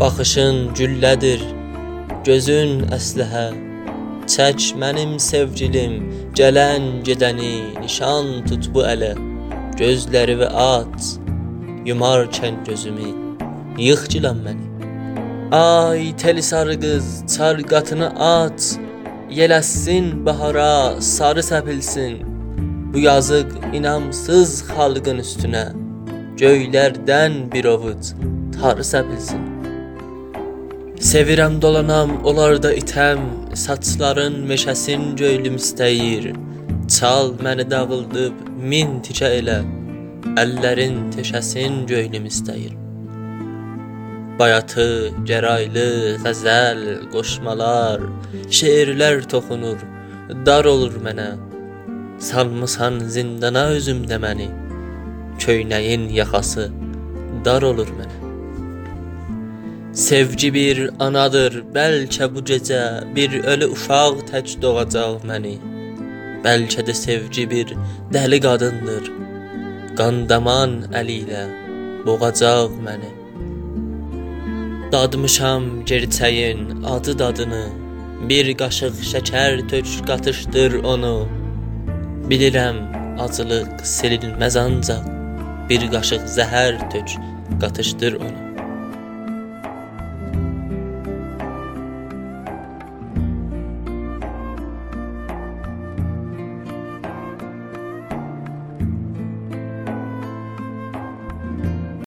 Baxışın güllədir, gözün əsləhə. Çək mənim sevgilim, gələn gedəni nişan tut bu ələ. Gözləri və aç, yumarkən gözümü, yığ gilan məni. Ay teli sarı qız, çar qatını aç, yələssin bahara, sarı səpilsin. Bu yazıq inamsız xalqın üstünə göylərdən bir ovuc tar səpilsin. Sevirəm dolanam, onlarda itəm, saçların meşəsin göylüm istəyir. Çal məni dağıldıb min tikə elə, əllərin teşəsin göylüm istəyir. Bayatı, gəraylı, qəzəl, qoşmalar, şeirlər toxunur, dar olur mənə. Salmısan zindana özümdə məni, köynəyin yaxası dar olur mənə. Sevgi bir anadır, bəlkə bu gecə bir ölü uşaq tək doğacaq məni. Bəlkə də sevgi bir dəli qadındır. Qandaman əli ilə boğacaq məni. Dadmışam gerçəyin adı dadını. Bir qaşıq şəkər tök qatışdır onu. Bilirəm acılıq silinməz ancaq bir qaşıq zəhər tök qatışdır onu.